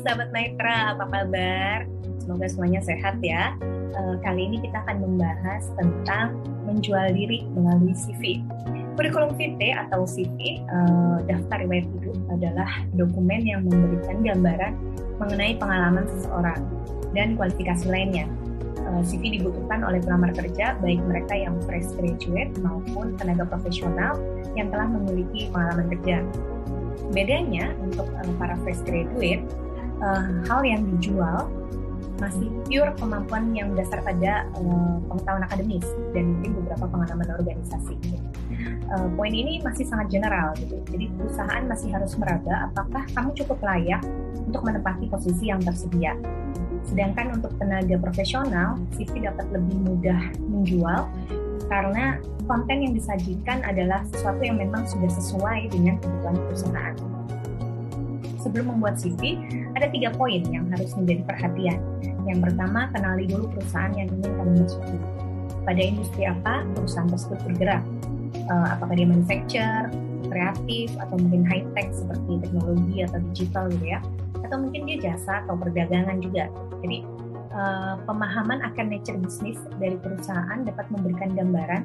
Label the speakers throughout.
Speaker 1: sahabat Maitra, apa kabar? Semoga semuanya sehat ya. Uh, kali ini kita akan membahas tentang menjual diri melalui CV. Kurikulum vitae atau CV, uh, daftar riwayat hidup adalah dokumen yang memberikan gambaran mengenai pengalaman seseorang dan kualifikasi lainnya. Uh, CV dibutuhkan oleh pelamar kerja, baik mereka yang fresh graduate maupun tenaga profesional yang telah memiliki pengalaman kerja. Bedanya untuk para fresh graduate, uh, hal yang dijual masih pure kemampuan yang dasar pada uh, pengetahuan akademis dan mungkin beberapa pengalaman organisasi. Uh, poin ini masih sangat general, gitu. jadi perusahaan masih harus meraba apakah kamu cukup layak untuk menempati posisi yang tersedia. Sedangkan untuk tenaga profesional, CV dapat lebih mudah menjual karena konten yang disajikan adalah sesuatu yang memang sudah sesuai dengan kebutuhan perusahaan. Sebelum membuat CV, ada tiga poin yang harus menjadi perhatian. Yang pertama, kenali dulu perusahaan yang ingin kamu masuki. Pada industri apa perusahaan tersebut bergerak? Uh, apakah dia manufacture, kreatif, atau mungkin high tech seperti teknologi atau digital gitu ya? Atau mungkin dia jasa atau perdagangan juga. Jadi uh, pemahaman akan nature bisnis dari perusahaan dapat memberikan gambaran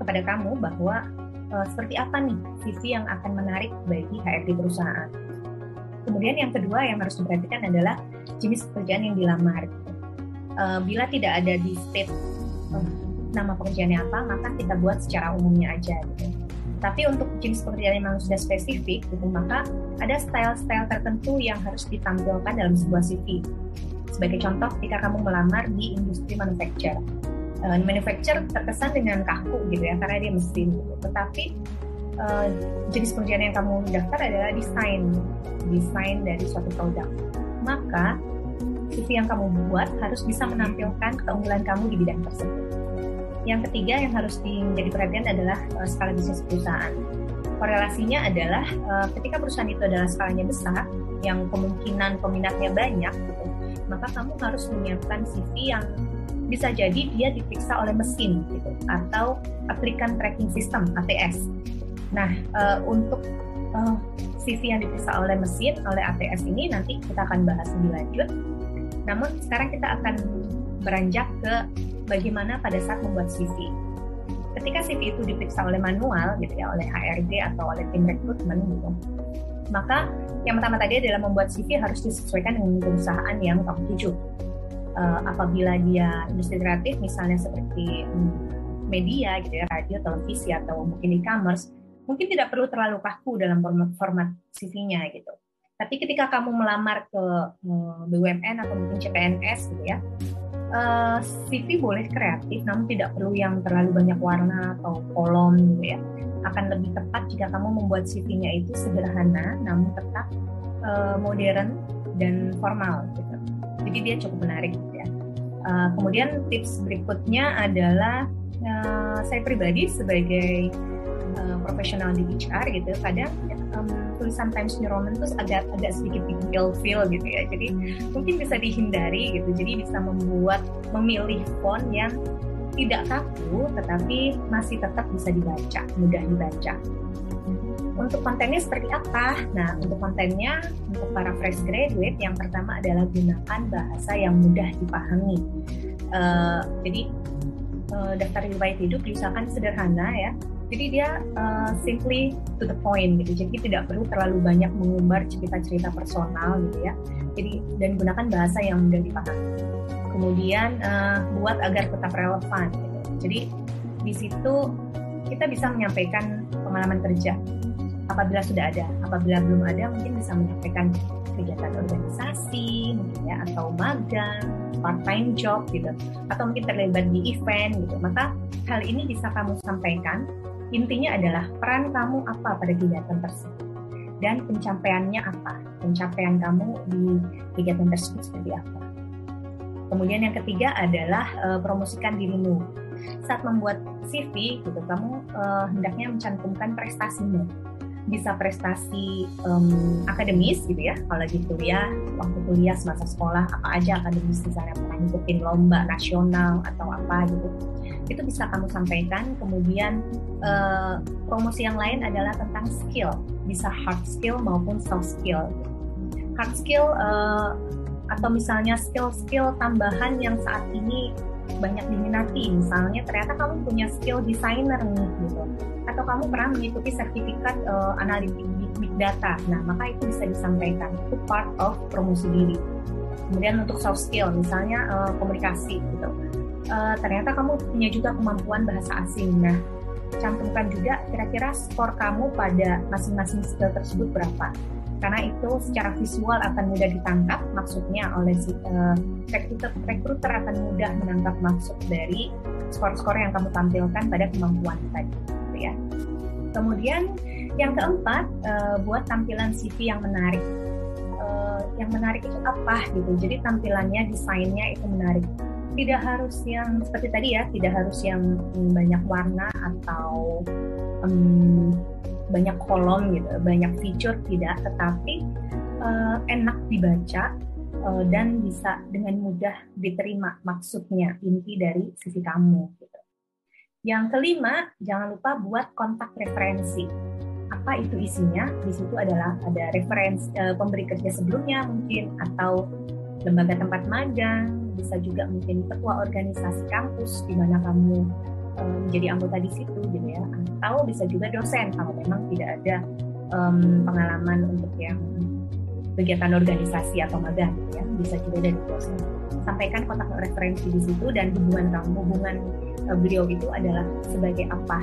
Speaker 1: kepada kamu bahwa uh, seperti apa nih CV yang akan menarik bagi HRD perusahaan. Kemudian yang kedua yang harus diperhatikan adalah jenis pekerjaan yang dilamar. Uh, bila tidak ada di state uh, nama pekerjaannya apa, maka kita buat secara umumnya aja. Gitu. Tapi untuk jenis pekerjaan yang memang sudah spesifik, gitu, maka ada style-style tertentu yang harus ditampilkan dalam sebuah CV. Sebagai contoh, ketika kamu melamar di industri manufacture, uh, manufacture terkesan dengan kaku gitu ya karena dia mesin gitu. tetapi uh, jenis pekerjaan yang kamu daftar adalah desain. Desain dari suatu produk. Maka CV yang kamu buat harus bisa menampilkan keunggulan kamu di bidang tersebut. Yang ketiga yang harus menjadi perhatian adalah uh, skala bisnis perusahaan. Korelasinya adalah uh, ketika perusahaan itu adalah skalanya besar yang kemungkinan peminatnya banyak gitu maka kamu harus menyiapkan CV yang bisa jadi dia diperiksa oleh mesin gitu atau aplikan tracking system ATS. Nah, uh, untuk uh, eh, CV yang diperiksa oleh mesin oleh ATS ini nanti kita akan bahas lebih lanjut. Namun sekarang kita akan beranjak ke bagaimana pada saat membuat CV. Ketika CV itu diperiksa oleh manual gitu ya oleh HRD atau oleh tim rekrutmen gitu. Maka yang pertama tadi adalah membuat CV harus disesuaikan dengan perusahaan yang kamu tuju uh, apabila dia industri kreatif misalnya seperti um, media gitu ya radio televisi atau mungkin e-commerce mungkin tidak perlu terlalu kaku dalam format, format CV-nya gitu. Tapi ketika kamu melamar ke eh, BUMN atau mungkin CPNS gitu ya eh, CV boleh kreatif namun tidak perlu yang terlalu banyak warna atau kolom gitu ya. Akan lebih tepat jika kamu membuat CV-nya itu sederhana namun tetap uh, modern dan formal gitu. Jadi dia cukup menarik ya. Uh, kemudian tips berikutnya adalah saya pribadi sebagai profesional di HR gitu, kadang um, tulisan Times New Roman itu agak agak sedikit feel feel gitu ya. Jadi mungkin bisa dihindari gitu. Jadi bisa membuat memilih font yang tidak kaku tetapi masih tetap bisa dibaca, mudah dibaca untuk kontennya seperti apa? Nah, untuk kontennya untuk para fresh graduate yang pertama adalah gunakan bahasa yang mudah dipahami. Uh, jadi uh, daftar riwayat hidup diusahakan sederhana ya. Jadi dia uh, simply to the point gitu. Jadi tidak perlu terlalu banyak mengumbar cerita-cerita personal gitu ya. Jadi dan gunakan bahasa yang mudah dipahami. Kemudian uh, buat agar tetap relevan. Gitu. Jadi di situ kita bisa menyampaikan pengalaman kerja apabila sudah ada. Apabila belum ada, mungkin bisa menyampaikan kegiatan organisasi, mungkin ya, atau magang, part-time job gitu, atau mungkin terlibat di event gitu. Maka hal ini bisa kamu sampaikan. Intinya adalah peran kamu apa pada kegiatan tersebut dan pencapaiannya apa, pencapaian kamu di kegiatan tersebut seperti apa. Kemudian yang ketiga adalah uh, promosikan dirimu. Saat membuat CV, gitu, kamu uh, hendaknya mencantumkan prestasimu bisa prestasi um, akademis gitu ya. Kalau lagi kuliah waktu kuliah semasa sekolah apa aja akademis misalnya pernah ngikutin lomba nasional atau apa gitu. Itu bisa kamu sampaikan. Kemudian uh, promosi yang lain adalah tentang skill. Bisa hard skill maupun soft skill. Hard skill uh, atau misalnya skill-skill tambahan yang saat ini banyak diminati. Misalnya ternyata kamu punya skill designer nih gitu. Atau kamu pernah mengikuti sertifikat uh, analitik big, data. Nah maka itu bisa disampaikan. Itu part of promosi diri. Kemudian untuk soft skill misalnya uh, komunikasi gitu. Uh, ternyata kamu punya juga kemampuan bahasa asing. Nah cantumkan juga kira-kira skor kamu pada masing-masing skill tersebut berapa karena itu secara visual akan mudah ditangkap maksudnya oleh si uh, recruiter, recruiter akan mudah menangkap maksud dari skor-skor yang kamu tampilkan pada kemampuan tadi gitu ya. Kemudian yang keempat uh, buat tampilan CV yang menarik. Uh, yang menarik itu apa gitu. Jadi tampilannya, desainnya itu menarik. Tidak harus yang seperti tadi ya, tidak harus yang banyak warna atau um, banyak kolom gitu, banyak fitur tidak, tetapi uh, enak dibaca uh, dan bisa dengan mudah diterima maksudnya inti dari sisi kamu. Gitu. Yang kelima, jangan lupa buat kontak referensi. Apa itu isinya? Di situ adalah ada referensi uh, pemberi kerja sebelumnya mungkin atau lembaga tempat magang, bisa juga mungkin ketua organisasi kampus di mana kamu menjadi anggota di situ gitu ya. Atau bisa juga dosen kalau memang tidak ada um, pengalaman untuk yang kegiatan organisasi atau magang gitu ya. Bisa juga dari dosen. Sampaikan kontak referensi di situ dan hubungan kamu hubungan uh, beliau itu adalah sebagai apa.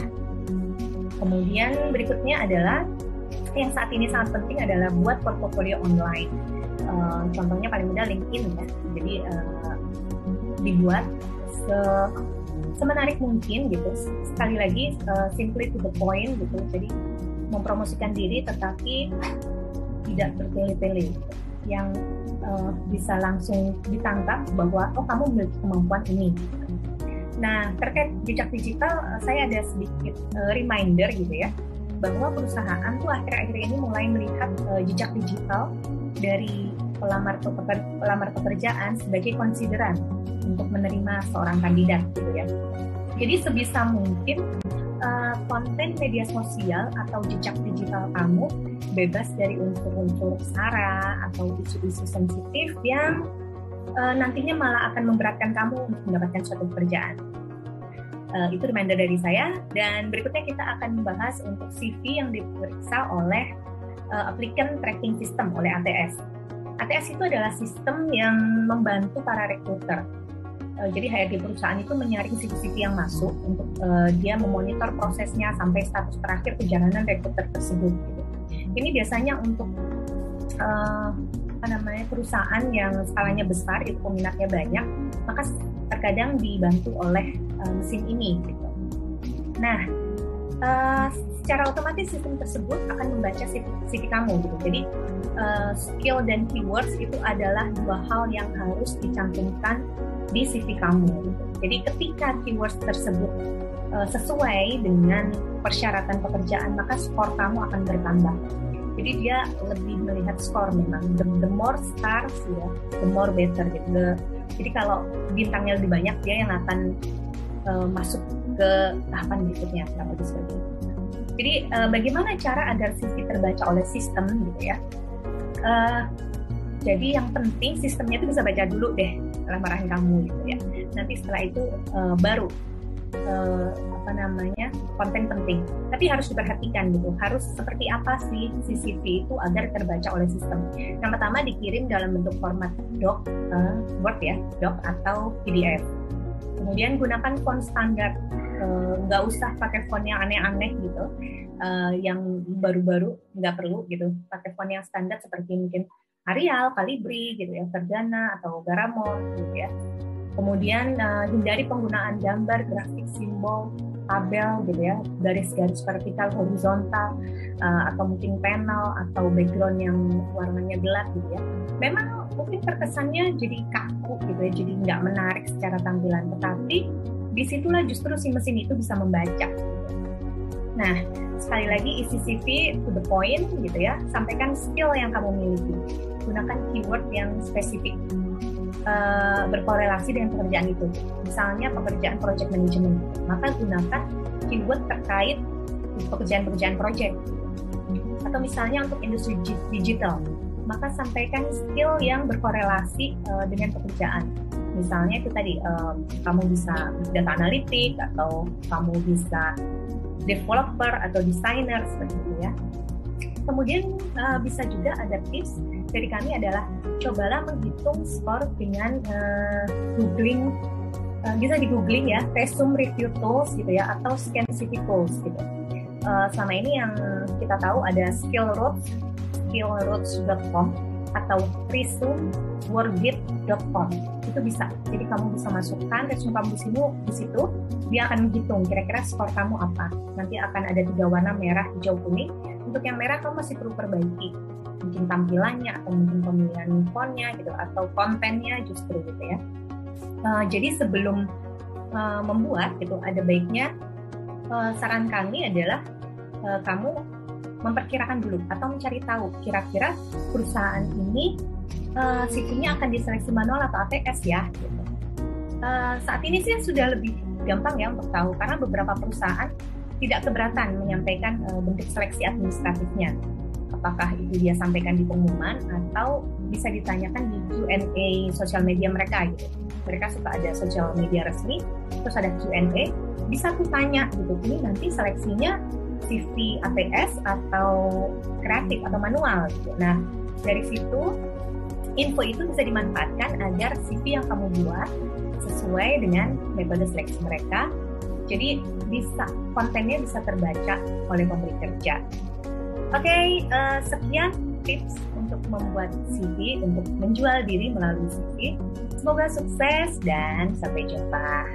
Speaker 1: Kemudian berikutnya adalah yang saat ini sangat penting adalah buat portfolio online. Uh, contohnya paling mudah LinkedIn ya. Jadi uh, dibuat se semenarik mungkin gitu. Sekali lagi uh, simply to the point gitu. Jadi mempromosikan diri tetapi tidak bertele-tele yang uh, bisa langsung ditangkap bahwa oh kamu memiliki kemampuan ini. Nah terkait jejak digital uh, saya ada sedikit uh, reminder gitu ya bahwa perusahaan tuh akhir-akhir ini mulai melihat uh, jejak digital dari pelamar pekerjaan sebagai konsideran untuk menerima seorang kandidat gitu ya. Jadi sebisa mungkin uh, konten media sosial atau jejak digital kamu bebas dari unsur-unsur sara atau isu-isu sensitif yang uh, nantinya malah akan memberatkan kamu untuk mendapatkan suatu pekerjaan. Uh, itu reminder dari saya dan berikutnya kita akan membahas untuk CV yang diperiksa oleh uh, applicant tracking system oleh ATS. ATS itu adalah sistem yang membantu para rekruter. Uh, jadi HRD perusahaan itu menyaring CV-CV yang masuk untuk uh, dia memonitor prosesnya sampai status terakhir perjalanan rekruter tersebut. Gitu. Ini biasanya untuk uh, apa namanya perusahaan yang skalanya besar itu peminatnya banyak, maka terkadang dibantu oleh uh, mesin ini. Gitu. Nah, uh, secara otomatis sistem tersebut akan membaca CV, CV kamu gitu. Jadi uh, skill dan keywords itu adalah dua hal yang harus dicantumkan di CV kamu. Gitu. Jadi ketika keywords tersebut uh, sesuai dengan persyaratan pekerjaan, maka skor kamu akan bertambah. Jadi dia lebih melihat skor memang. The, the more stars ya, the more better gitu. The, jadi kalau bintangnya lebih banyak, dia yang akan uh, masuk ke tahapan berikutnya. Jadi uh, bagaimana cara agar CV terbaca oleh sistem gitu ya? Uh, jadi yang penting sistemnya itu bisa baca dulu deh lamaran kamu gitu ya. Nanti setelah itu uh, baru uh, apa namanya konten penting. Tapi harus diperhatikan gitu. Harus seperti apa sih CCV itu agar terbaca oleh sistem. Yang pertama dikirim dalam bentuk format doc, uh, Word ya, doc atau PDF. Kemudian gunakan font standar nggak uh, usah pakai font yang aneh-aneh gitu uh, yang baru-baru nggak perlu gitu pakai font yang standar seperti mungkin Arial, Calibri gitu ya, Verdana atau Garamond gitu ya. Kemudian uh, hindari penggunaan gambar, grafik, simbol, tabel gitu ya, garis-garis vertikal, horizontal, uh, atau mungkin panel atau background yang warnanya gelap gitu ya. Memang mungkin terkesannya jadi kaku gitu ya, jadi nggak menarik secara tampilan, tetapi di situlah justru si mesin itu bisa membaca. Nah, sekali lagi isi CV to the point gitu ya, sampaikan skill yang kamu miliki. Gunakan keyword yang spesifik uh, berkorelasi dengan pekerjaan itu. Misalnya pekerjaan project management, maka gunakan keyword terkait pekerjaan-pekerjaan project. Atau misalnya untuk industri digital, maka sampaikan skill yang berkorelasi uh, dengan pekerjaan. Misalnya itu tadi uh, kamu bisa data analitik atau kamu bisa developer atau designer seperti itu ya. Kemudian uh, bisa juga ada tips dari kami adalah cobalah menghitung skor dengan uh, googling uh, bisa di googling ya resume review tools gitu ya atau scan cv tools gitu. Uh, selama ini yang kita tahu ada skill skillroads skillroads.com atau resume.wordgit.com itu bisa. Jadi kamu bisa masukkan resume kamu di sini di situ dia akan menghitung kira-kira skor kamu apa. Nanti akan ada tiga warna merah hijau kuning. Untuk yang merah kamu masih perlu perbaiki. Mungkin tampilannya atau mungkin pemilihan fontnya gitu atau kontennya justru gitu ya. Uh, jadi sebelum uh, membuat gitu ada baiknya uh, saran kami adalah uh, kamu memperkirakan dulu atau mencari tahu kira-kira perusahaan ini uh, CV-nya akan diseleksi manual atau ATS ya. Uh, saat ini sih sudah lebih gampang ya untuk tahu karena beberapa perusahaan tidak keberatan menyampaikan uh, bentuk seleksi administratifnya. Apakah itu dia sampaikan di pengumuman atau bisa ditanyakan di Q&A sosial media mereka gitu. Mereka suka ada sosial media resmi, terus ada Q&A, bisa tuh tanya gitu. Ini nanti seleksinya CV ATS atau kreatif atau manual gitu. Nah, dari situ info itu bisa dimanfaatkan agar CV yang kamu buat sesuai dengan metode seleksi mereka jadi bisa kontennya bisa terbaca oleh pemberi kerja. Oke, okay, uh, eh, sekian tips untuk membuat CV, untuk menjual diri melalui CV. Semoga sukses dan sampai jumpa.